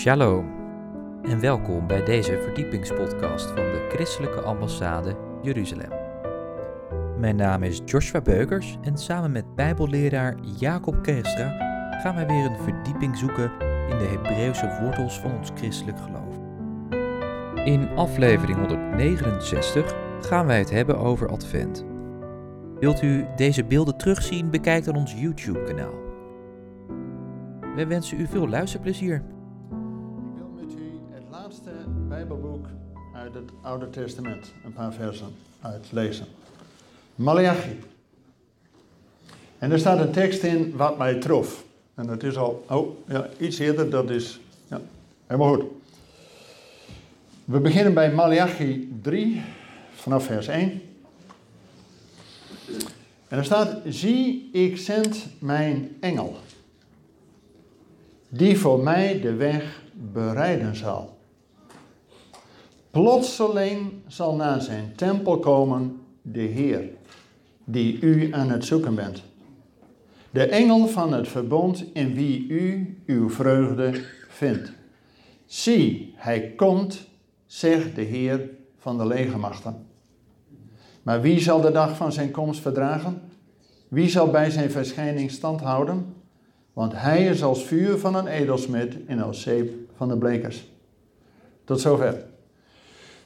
Shalom en welkom bij deze verdiepingspodcast van de Christelijke Ambassade Jeruzalem. Mijn naam is Joshua Beukers en samen met Bijbelleraar Jacob Kerstra gaan wij weer een verdieping zoeken in de Hebreeuwse wortels van ons christelijk geloof. In aflevering 169 gaan wij het hebben over Advent. Wilt u deze beelden terugzien? Bekijk dan ons YouTube-kanaal. Wij wensen u veel luisterplezier. Oude Testament een paar versen uitlezen. Malachi. En er staat een tekst in wat mij trof. En dat is al, oh ja, iets eerder, dat is, ja, helemaal goed. We beginnen bij Malachi 3, vanaf vers 1. En er staat, zie, ik zend mijn engel, die voor mij de weg bereiden zal. Plotseling zal naar zijn tempel komen de Heer, die u aan het zoeken bent. De engel van het verbond in wie u uw vreugde vindt. Zie, hij komt, zegt de Heer van de legermachten. Maar wie zal de dag van zijn komst verdragen? Wie zal bij zijn verschijning stand houden? Want hij is als vuur van een edelsmid en als zeep van de blekers. Tot zover.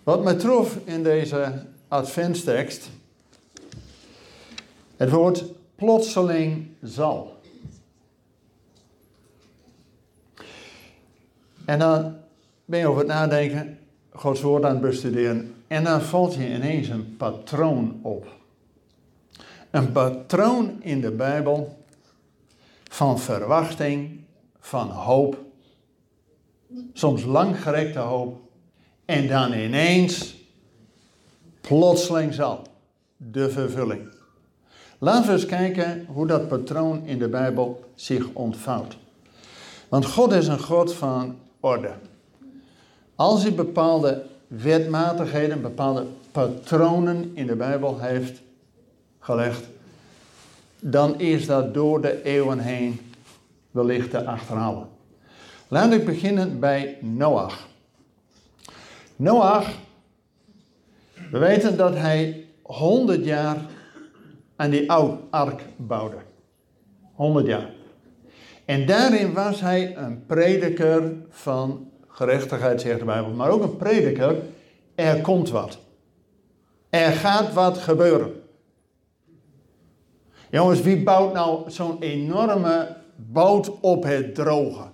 Wat mij trof in deze adventstekst, het woord plotseling zal. En dan ben je over het nadenken, Gods woord aan het bestuderen, en dan valt je ineens een patroon op. Een patroon in de Bijbel van verwachting, van hoop, soms langgerekte hoop, en dan ineens, plotseling zal, de vervulling. Laten we eens kijken hoe dat patroon in de Bijbel zich ontvouwt. Want God is een God van orde. Als hij bepaalde wetmatigheden, bepaalde patronen in de Bijbel heeft gelegd, dan is dat door de eeuwen heen wellicht te achterhalen. Laat ik beginnen bij Noach. Noach, we weten dat hij 100 jaar aan die oude ark bouwde. 100 jaar. En daarin was hij een prediker van gerechtigheid, zegt de Bijbel, maar ook een prediker, er komt wat. Er gaat wat gebeuren. Jongens, wie bouwt nou zo'n enorme boot op het droge?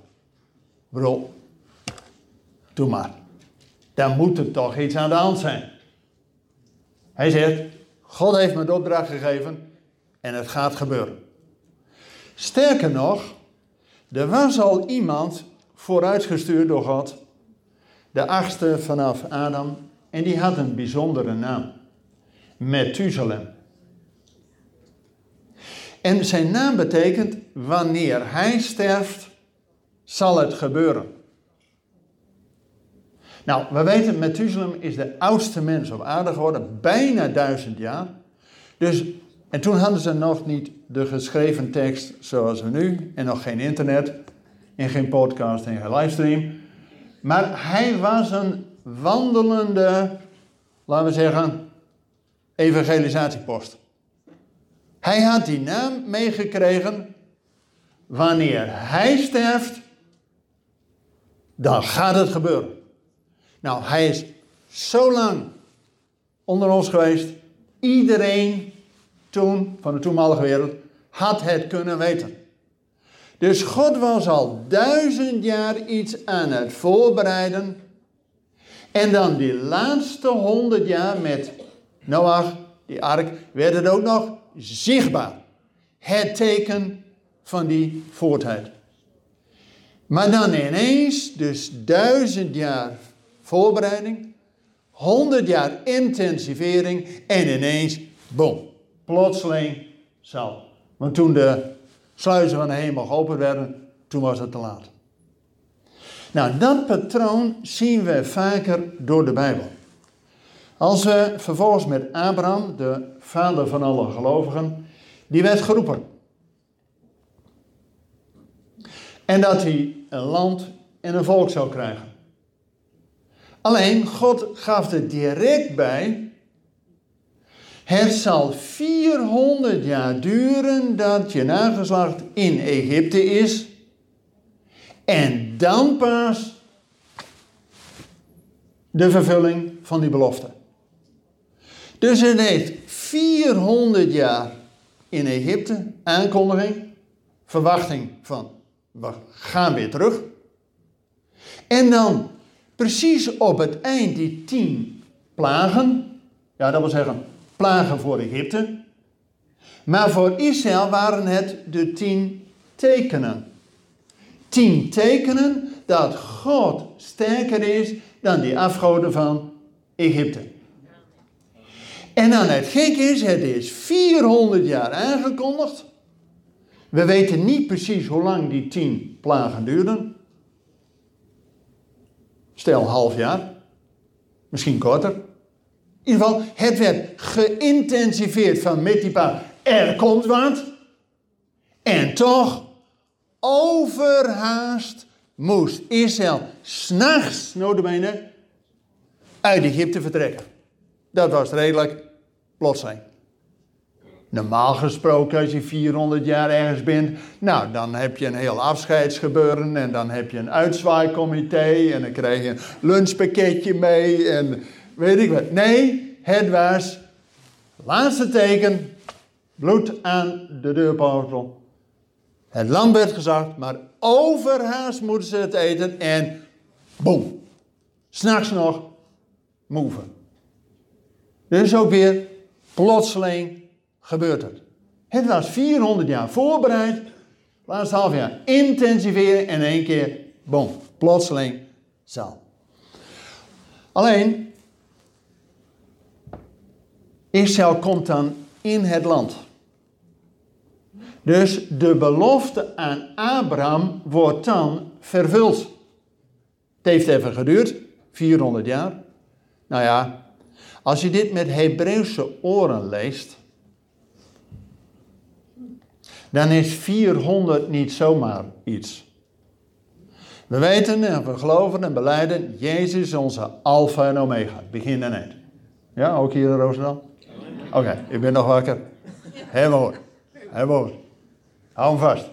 Bro, doe maar. Daar moet er toch iets aan de hand zijn. Hij zegt, God heeft me de opdracht gegeven en het gaat gebeuren. Sterker nog, er was al iemand vooruitgestuurd door God, de achtste vanaf Adam, en die had een bijzondere naam. Methuselem. En zijn naam betekent, wanneer hij sterft, zal het gebeuren. Nou, we weten, Methuselem is de oudste mens op aarde geworden, bijna duizend jaar. Dus, en toen hadden ze nog niet de geschreven tekst zoals we nu, en nog geen internet, en geen podcast en geen livestream. Maar hij was een wandelende, laten we zeggen, evangelisatiepost. Hij had die naam meegekregen. Wanneer hij sterft, dan gaat het gebeuren. Nou, hij is zo lang onder ons geweest. Iedereen toen, van de toenmalige wereld, had het kunnen weten. Dus God was al duizend jaar iets aan het voorbereiden. En dan die laatste honderd jaar met Noach, die ark, werd het ook nog zichtbaar. Het teken van die voortheid. Maar dan ineens, dus duizend jaar voorbereiding, honderd jaar intensivering en ineens, boom, plotseling zal. Want toen de sluizen van de hemel geopend werden, toen was het te laat. Nou, dat patroon zien we vaker door de Bijbel. Als we vervolgens met Abraham, de vader van alle gelovigen, die werd geroepen. En dat hij een land en een volk zou krijgen. Alleen God gaf er direct bij. Het zal 400 jaar duren dat je nageslacht in Egypte is. En dan pas de vervulling van die belofte. Dus het heeft 400 jaar in Egypte aankondiging, verwachting van we gaan weer terug. En dan precies op het eind die tien plagen, ja dat wil zeggen plagen voor Egypte, maar voor Israël waren het de tien tekenen. Tien tekenen dat God sterker is dan die afgoden van Egypte. En dan het gek is, het is 400 jaar aangekondigd. We weten niet precies hoe lang die tien plagen duurden. Stel half jaar, misschien korter. In ieder geval, het werd geïntensiveerd van met die paar. Er komt wat. En toch, overhaast moest Israël s'nachts, notabene, uit Egypte vertrekken. Dat was redelijk plotseling. Normaal gesproken, als je 400 jaar ergens bent, nou, dan heb je een heel afscheidsgebeuren en dan heb je een uitzwaaikomité en dan krijg je een lunchpakketje mee en weet ik wat. Nee, het was laatste teken, bloed aan de deurportel. Het lam werd gezakt, maar overhaast moeten ze het eten en boem, s'nachts nog move. Dus ook weer plotseling gebeurt het. Het was 400 jaar voorbereid, laatste half jaar intensiveren en in één keer, boom, plotseling zal. Alleen, Israël komt dan in het land. Dus de belofte aan Abraham wordt dan vervuld. Het heeft even geduurd, 400 jaar. Nou ja, als je dit met Hebreeuwse oren leest, dan is 400 niet zomaar iets. We weten en we geloven en beleiden, Jezus is onze alfa en omega, begin en eind. Ja, ook hier in Roosendaal? Oké, ik ben nog wakker. Helemaal hoor. Helemaal. Hou hem vast.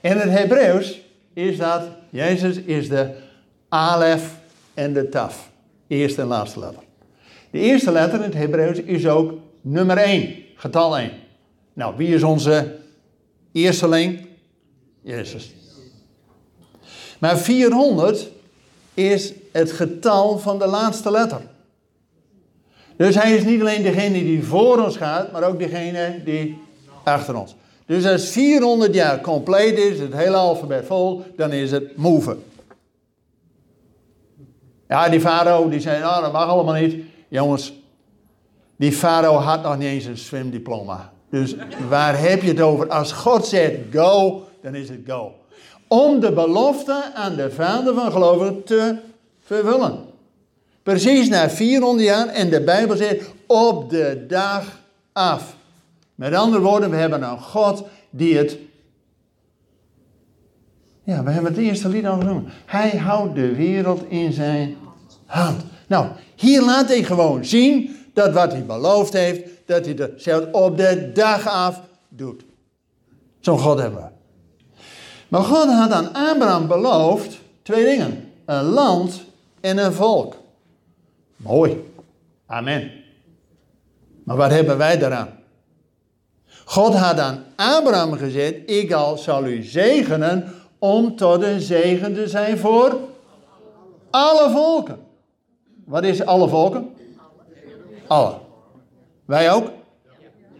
In het Hebreeuws is dat, Jezus is de alef en de taf. Eerste en laatste letter. De eerste letter in het Hebreeuws is ook nummer 1, getal 1. Nou, wie is onze eersteling? Jezus. Maar 400 is het getal van de laatste letter. Dus hij is niet alleen degene die voor ons gaat, maar ook degene die achter ons. Dus als 400 jaar compleet is, het hele alfabet vol, dan is het move. Ja, die farao die zei, nou dat mag allemaal niet. Jongens, die farao had nog niet eens een zwemdiploma. Dus waar heb je het over? Als God zegt go, dan is het go. Om de belofte aan de vader van gelovigen te vervullen. Precies na 400 jaar en de Bijbel zegt op de dag af. Met andere woorden, we hebben een God die het. Ja, we hebben het eerste lied al genoemd. Hij houdt de wereld in zijn hand. Nou, hier laat hij gewoon zien dat wat hij beloofd heeft, dat hij dat zelfs op de dag af doet. Zo'n God hebben we. Maar God had aan Abraham beloofd twee dingen: een land en een volk. Mooi. Amen. Maar wat hebben wij daaraan? God had aan Abraham gezegd: Ik al zal u zegenen om tot een zegen te zijn voor alle volken. Wat is alle volken? Alle. Wij ook?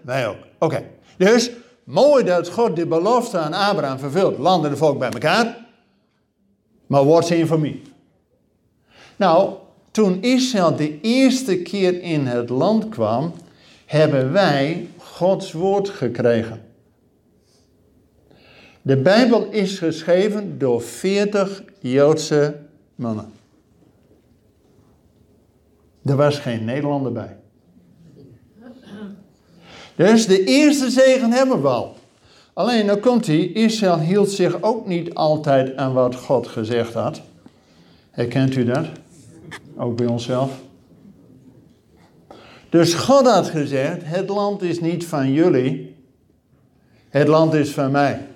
Wij ook. Oké. Dus mooi dat God de belofte aan Abraham vervult. Landen de volk bij elkaar. Maar in for me? Nou, toen Israël de eerste keer in het land kwam, hebben wij Gods woord gekregen. De Bijbel is geschreven door 40 Joodse mannen. Er was geen Nederlander bij. Dus de eerste zegen hebben we al. Alleen dan komt hij, Israël hield zich ook niet altijd aan wat God gezegd had. Herkent u dat? Ook bij onszelf. Dus God had gezegd: Het land is niet van jullie, het land is van mij.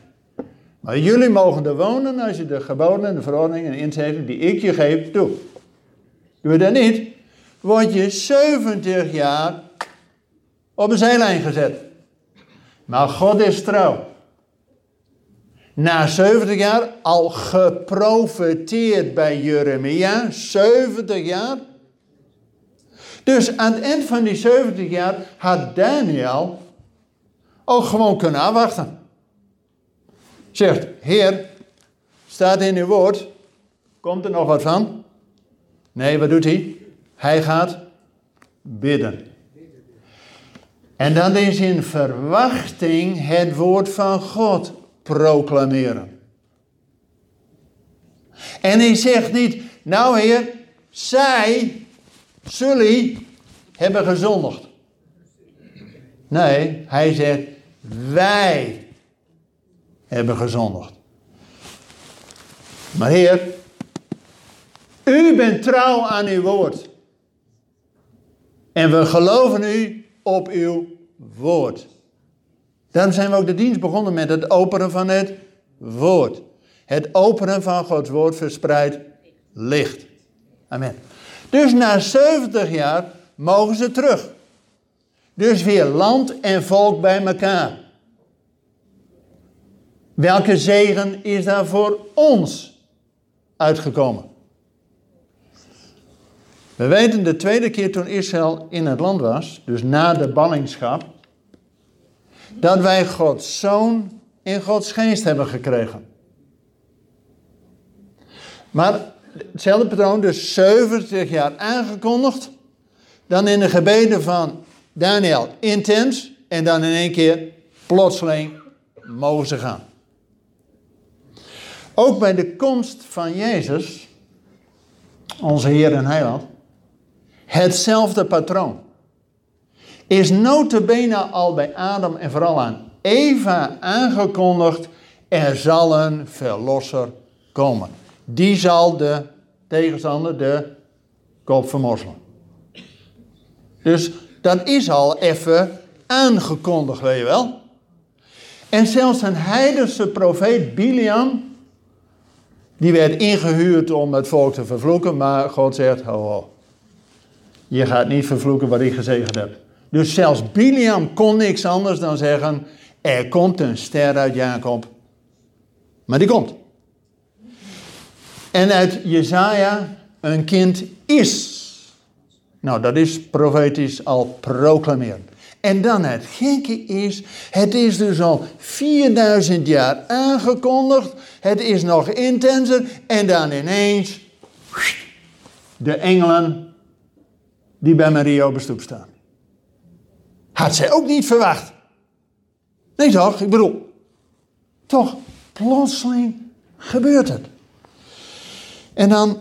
Maar jullie mogen er wonen als je de geboden en de verordeningen en die ik je geef, doe. Doe je dat niet, word je 70 jaar op een zijlijn gezet. Maar God is trouw. Na 70 jaar, al geprofeteerd bij Jeremia, 70 jaar. Dus aan het eind van die 70 jaar had Daniel ook gewoon kunnen afwachten. Zegt, Heer, staat in uw woord, komt er nog wat van? Nee, wat doet hij? Hij gaat bidden. En dan is in verwachting het woord van God proclameren. En hij zegt niet, nou heer, zij, zullen, hebben gezondigd. Nee, hij zegt, wij hebben gezondigd. Maar heer, u bent trouw aan uw woord. En we geloven u op uw woord. Daarom zijn we ook de dienst begonnen met het openen van het woord. Het openen van Gods woord verspreidt licht. Amen. Dus na 70 jaar mogen ze terug. Dus weer land en volk bij elkaar. Welke zegen is daar voor ons uitgekomen? We weten de tweede keer toen Israël in het land was, dus na de ballingschap, dat wij Gods zoon in Gods geest hebben gekregen. Maar hetzelfde patroon, dus 70 jaar aangekondigd, dan in de gebeden van Daniel intens en dan in één keer plotseling mogen ze gaan. Ook bij de komst van Jezus, onze Heer en Heiland, hetzelfde patroon. Is notabene al bij Adam en vooral aan Eva aangekondigd, er zal een verlosser komen. Die zal de tegenstander de kop vermorzelen. Dus dat is al even aangekondigd, weet je wel. En zelfs een heidense profeet Biliam, die werd ingehuurd om het volk te vervloeken, maar God zegt, ho, ho. Je gaat niet vervloeken wat ik gezegend heb. Dus zelfs Biliam kon niks anders dan zeggen, er komt een ster uit Jacob. Maar die komt. En uit Jezaja, een kind is. Nou, dat is profetisch al proclameren. En dan het gekke is, het is dus al 4000 jaar aangekondigd. Het is nog intenser. En dan ineens, de engelen die bij Maria op de stoep staan. Had zij ook niet verwacht. Nee toch, ik bedoel, toch, plotseling gebeurt het. En dan,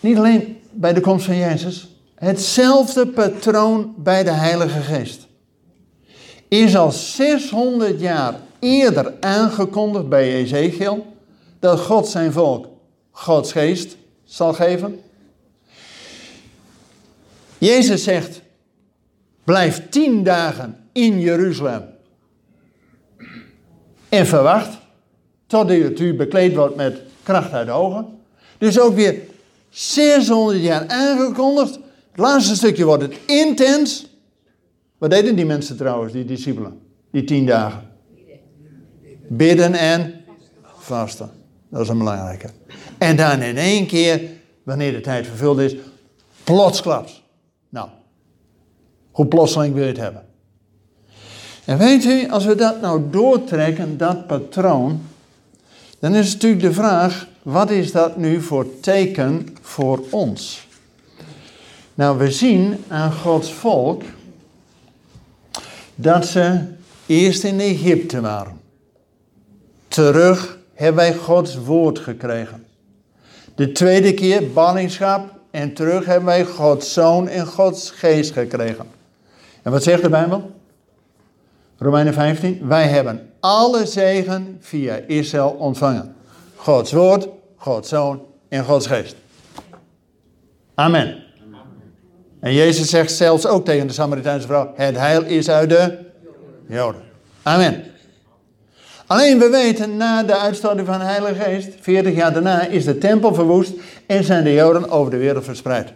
niet alleen bij de komst van Jezus, hetzelfde patroon bij de Heilige Geest. Is al 600 jaar eerder aangekondigd bij Ezekiel dat God zijn volk Gods geest zal geven. Jezus zegt, blijf tien dagen in Jeruzalem en verwacht totdat u bekleed wordt met kracht uit de ogen. Dus ook weer 600 jaar aangekondigd. Het laatste stukje wordt het intens. Wat deden die mensen trouwens, die discipelen, die tien dagen? Bidden en vasten. Dat is een belangrijke. En dan in één keer, wanneer de tijd vervuld is, plotsklaps. Nou, hoe plotseling wil je het hebben? En weet u, als we dat nou doortrekken, dat patroon, dan is natuurlijk de vraag, wat is dat nu voor teken voor ons? Nou, we zien aan Gods volk dat ze eerst in Egypte waren. Terug hebben wij Gods woord gekregen. De tweede keer ballingschap en terug hebben wij Gods zoon en Gods geest gekregen. En wat zegt de Bijbel? Romeinen 15. Wij hebben alle zegen via Israël ontvangen. Gods woord, Gods zoon in Gods geest. Amen. En Jezus zegt zelfs ook tegen de Samaritijnse vrouw: Het heil is uit de Joden. Amen. Alleen we weten, na de uitstorting van de Heilige Geest, 40 jaar daarna, is de tempel verwoest en zijn de Joden over de wereld verspreid.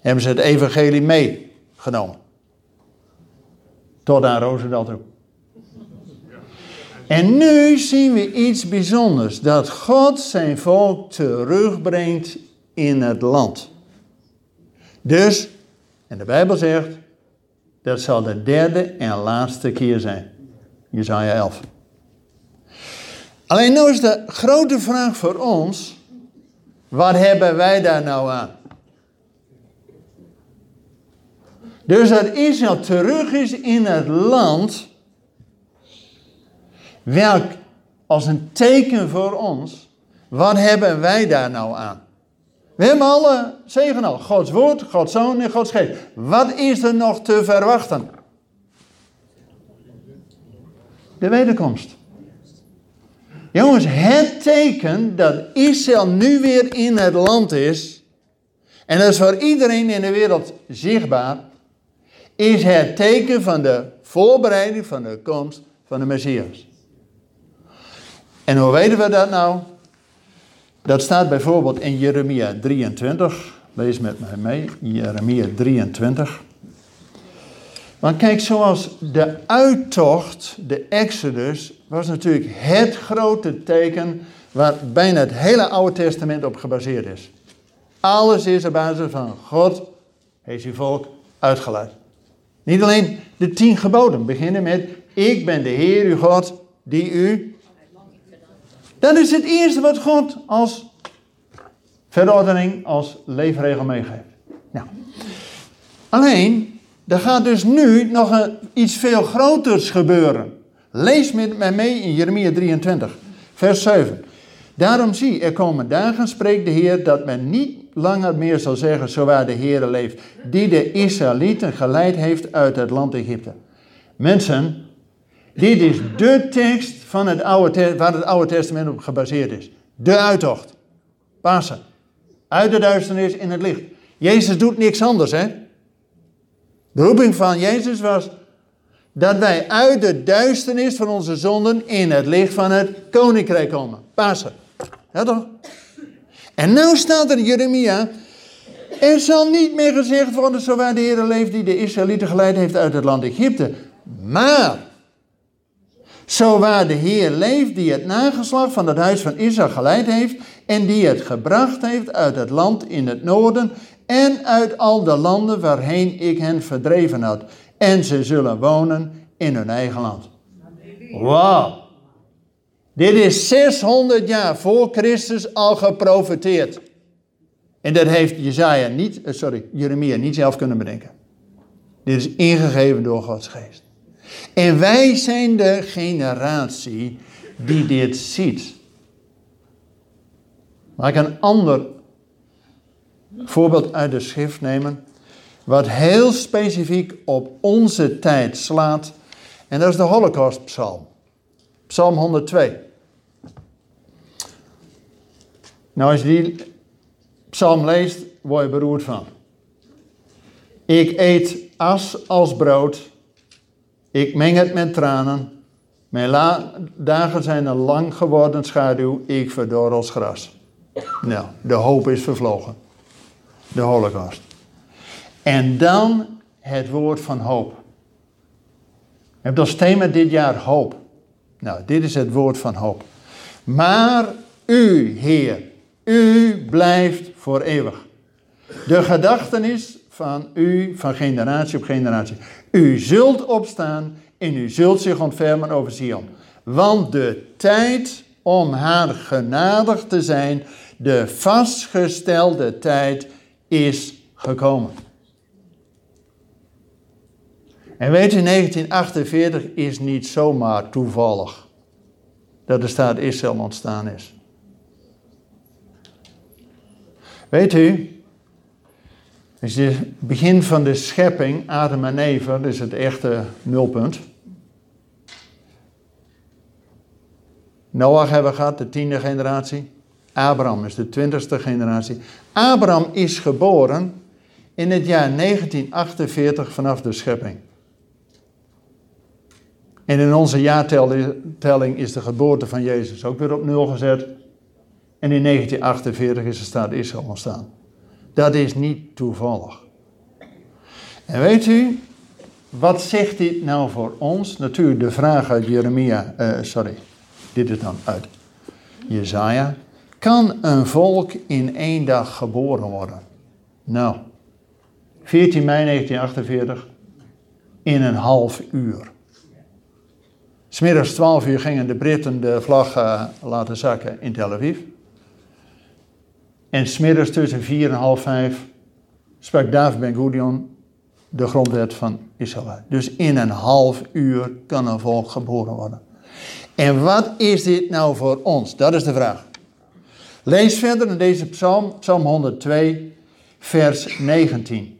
Hebben ze het evangelie meegenomen. Tot aan Roosendaal toe. En nu zien we iets bijzonders. Dat God zijn volk terugbrengt in het land. Dus, en de Bijbel zegt, dat zal de derde en laatste keer zijn. Jezaja 11. Alleen nu is de grote vraag voor ons, wat hebben wij daar nou aan? Dus dat Israël terug is in het land, welk als een teken voor ons, wat hebben wij daar nou aan? We hebben alle zegen al, Gods woord, Gods zoon en Gods geest. Wat is er nog te verwachten? De wederkomst. Jongens, het teken dat Israël nu weer in het land is, en dat is voor iedereen in de wereld zichtbaar, is het teken van de voorbereiding van de komst van de Messias. En hoe weten we dat nou? Dat staat bijvoorbeeld in Jeremia 23. Lees met mij mee, Jeremia 23. Want kijk, zoals de uittocht, de Exodus, was natuurlijk het grote teken waar bijna het hele Oude Testament op gebaseerd is. Alles is op basis van God heeft zijn volk uitgeleid. Niet alleen de tien geboden beginnen met, ik ben de Heer uw God die u... Dat is het eerste wat God als verordening, als leefregel meegeeft. Nou, alleen, er gaat dus nu nog iets veel groters gebeuren. Lees met mij mee in Jeremia 23, vers 7. Daarom zie, er komen dagen, spreekt de Heer, dat men niet langer meer zal zeggen, zo waar de Heer leeft, die de Israëlieten geleid heeft uit het land Egypte. Mensen, dit is de tekst van het Oude, waar het Oude Testament op gebaseerd is. De uittocht. Pasen. Uit de duisternis in het licht. Jezus doet niks anders, hè? De roeping van Jezus was dat wij uit de duisternis van onze zonden in het licht van het koninkrijk komen. Pasen. Ja toch? En nu staat er Jeremia, er zal niet meer gezegd worden, zo waar de Heer leeft die de Israëlieten geleid heeft uit het land Egypte. Maar, zo waar de Heer leeft die het nageslag van het huis van Israël geleid heeft en die het gebracht heeft uit het land in het noorden en uit al de landen waarheen ik hen verdreven had. En ze zullen wonen in hun eigen land. Wauw. Dit is 600 jaar voor Christus al geprofeteerd. En dat heeft Jezaja niet, eh, sorry, Jeremia niet zelf kunnen bedenken. Dit is ingegeven door Gods geest. En wij zijn de generatie die dit ziet. Mag ik een ander voorbeeld uit de schrift nemen, wat heel specifiek op onze tijd slaat, en dat is de Holocaustpsalm. Psalm 102. Nou, als je die psalm leest, word je beroerd van. Ik eet as als brood. Ik meng het met tranen. Mijn dagen zijn een lang geworden schaduw. Ik verdor als gras. Nou, de hoop is vervlogen. De holocaust. En dan het woord van hoop. Je hebt als thema dit jaar hoop. Nou, dit is het woord van hoop. Maar u, Heer, u blijft voor eeuwig. De gedachtenis van u van generatie op generatie. U zult opstaan en u zult zich ontfermen over Sion. Want de tijd om haar genadig te zijn, de vastgestelde tijd is gekomen. En weet u, 1948 is niet zomaar toevallig dat de staat Israël ontstaan is. Weet u, is het begin van de schepping, Adam en Eva, dat is het echte nulpunt. Noach hebben we gehad, de tiende generatie. Abraham is de twintigste generatie. Abraham is geboren in het jaar 1948 vanaf de schepping. En in onze jaartelling is de geboorte van Jezus ook weer op nul gezet. En in 1948 is de staat Israël ontstaan. Dat is niet toevallig. En weet u, wat zegt dit nou voor ons? Natuurlijk de vraag uit Jeremia, uh, sorry, dit is dan uit Jezaja. Kan een volk in één dag geboren worden? Nou, 14 mei 1948, in een half uur. Smiddags 12 uur gingen de Britten de vlag uh, laten zakken in Tel Aviv. En smiddags tussen 4 en half 5 sprak David Ben Gurion de grondwet van Israël. Dus in een half uur kan een volk geboren worden. En wat is dit nou voor ons? Dat is de vraag. Lees verder in deze psalm, psalm 102, vers 19.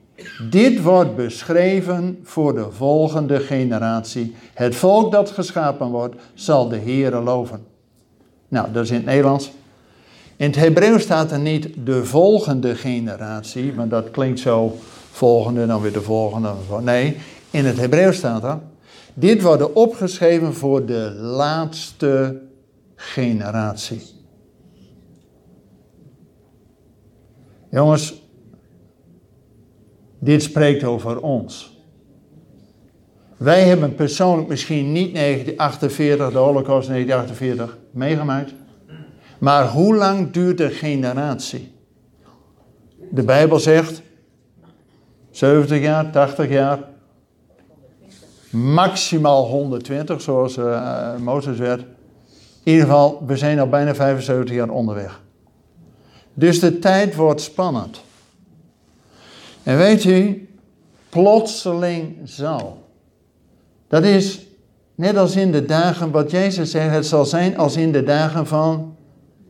Dit wordt beschreven voor de volgende generatie. Het volk dat geschapen wordt, zal de Heere loven. Nou, dat is in het Nederlands. In het Hebreeuws staat er niet de volgende generatie, want dat klinkt zo volgende, dan weer de volgende. Nee, in het Hebreeuws staat er, dit wordt opgeschreven voor de laatste generatie. Jongens, dit spreekt over ons. Wij hebben persoonlijk misschien niet 1948, de Holocaust 1948, meegemaakt. Maar hoe lang duurt de generatie? De Bijbel zegt 70 jaar, 80 jaar, maximaal 120, zoals uh, Mozes werd. In ieder geval, we zijn al bijna 75 jaar onderweg. Dus de tijd wordt spannend. En weet u, plotseling zal. Dat is net als in de dagen, wat Jezus zegt, het zal zijn als in de dagen van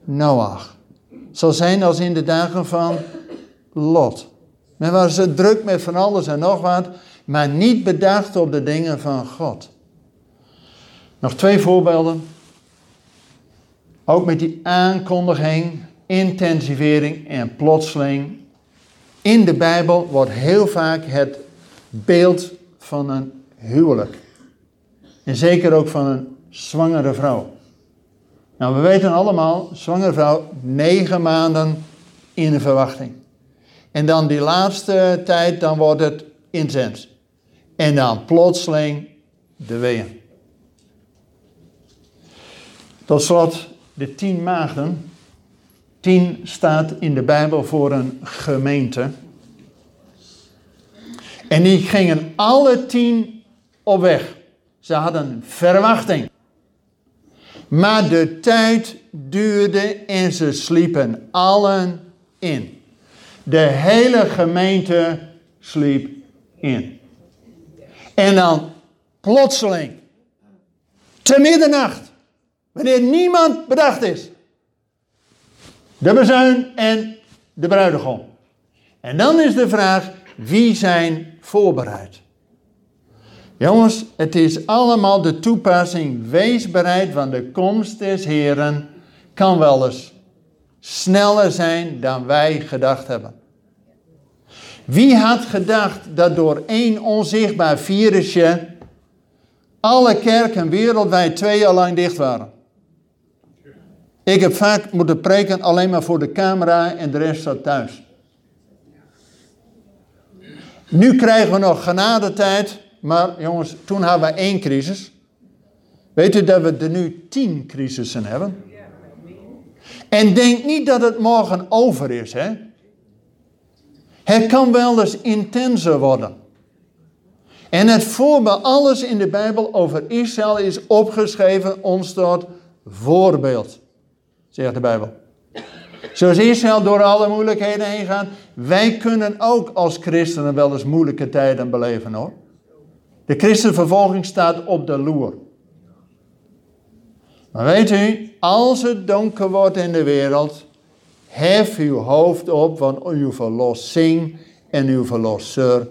Noach. Het zal zijn als in de dagen van Lot. Men was druk met van alles en nog wat, maar niet bedacht op de dingen van God. Nog twee voorbeelden. Ook met die aankondiging, intensivering en plotseling. In de Bijbel wordt heel vaak het beeld van een huwelijk. En zeker ook van een zwangere vrouw. Nou, we weten allemaal, zwangere vrouw, negen maanden in verwachting. En dan die laatste tijd, dan wordt het intens. En dan plotseling de weeën. Tot slot, de tien maagden. Tien staat in de Bijbel voor een gemeente. En die gingen alle tien op weg. Ze hadden verwachting. Maar de tijd duurde en ze sliepen allen in. De hele gemeente sliep in. En dan plotseling, te middernacht, wanneer niemand bedacht is, de bezuin en de bruidegom. En dan is de vraag, wie zijn voorbereid? Jongens, het is allemaal de toepassing. Wees bereid, want de komst des Heren kan wel eens sneller zijn dan wij gedacht hebben. Wie had gedacht dat door één onzichtbaar virusje alle kerken wereldwijd twee jaar lang dicht waren? Ik heb vaak moeten preken alleen maar voor de camera en de rest zat thuis. Nu krijgen we nog genadetijd, maar jongens, toen hadden we één crisis. Weet u dat we er nu tien crisissen hebben? En denk niet dat het morgen over is, hè? Het kan wel eens intenser worden. En het voorbeeld, alles in de Bijbel over Israël is opgeschreven ons tot voorbeeld, zegt de Bijbel. Zoals Israël door alle moeilijkheden heen gaat, wij kunnen ook als christenen wel eens moeilijke tijden beleven hoor. De christenvervolging staat op de loer. Maar weet u, als het donker wordt in de wereld, hef uw hoofd op, want uw verlossing en uw verlosser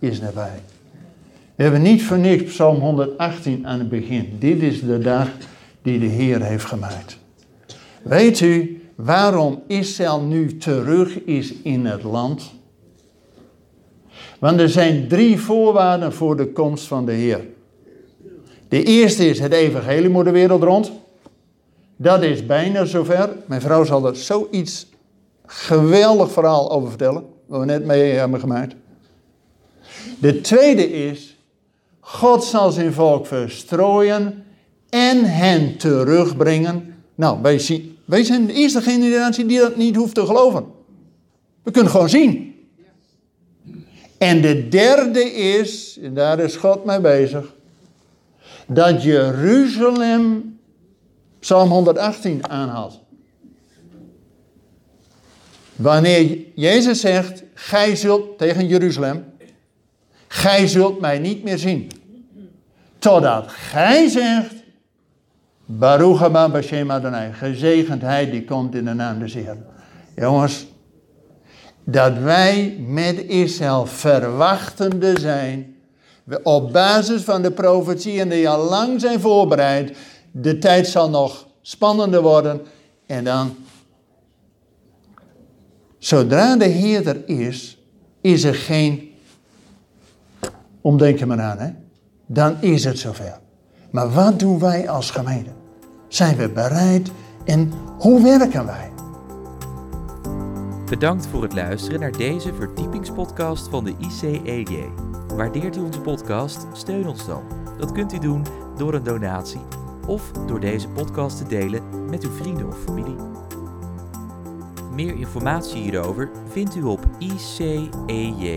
is nabij. We hebben niet voor niks Psalm 118 aan het begin. Dit is de dag die de Heer heeft gemaakt. Weet u, waarom Israël nu terug is in het land. Want er zijn drie voorwaarden voor de komst van de Heer. De eerste is het evangelie moet de wereld rond. Dat is bijna zover. Mijn vrouw zal er zoiets geweldig verhaal over vertellen. Wat we net mee hebben gemaakt. De tweede is, God zal zijn volk verstrooien en hen terugbrengen. Nou, wij, zien, wij zijn de eerste generatie die dat niet hoeft te geloven. We kunnen gewoon zien. En de derde is, en daar is God mee bezig, dat Jeruzalem Psalm 118 aanhaalt. Wanneer Jezus zegt, gij zult tegen Jeruzalem, gij zult mij niet meer zien. Totdat gij zegt, Baruch haba Bashem Adonai, gezegend hij die komt in de naam des Heeren. Jongens, dat wij met Israël verwachtende zijn, op basis van de profetieën die al lang zijn voorbereid, de tijd zal nog spannender worden en dan, zodra de Heer er is, is er geen omdenken meer aan, hè? dan is het zover. Maar wat doen wij als gemeente? Zijn we bereid en hoe werken wij? Bedankt voor het luisteren naar deze verdiepingspodcast van de ICEJ. Waardeert u onze podcast? Steun ons dan. Dat kunt u doen door een donatie of door deze podcast te delen met uw vrienden of familie. Meer informatie hierover vindt u op icej.nl.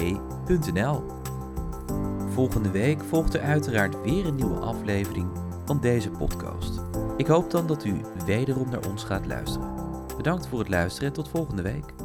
Volgende week volgt er uiteraard weer een nieuwe aflevering van deze podcast. Ik hoop dan dat u wederom naar ons gaat luisteren. Bedankt voor het luisteren en tot volgende week.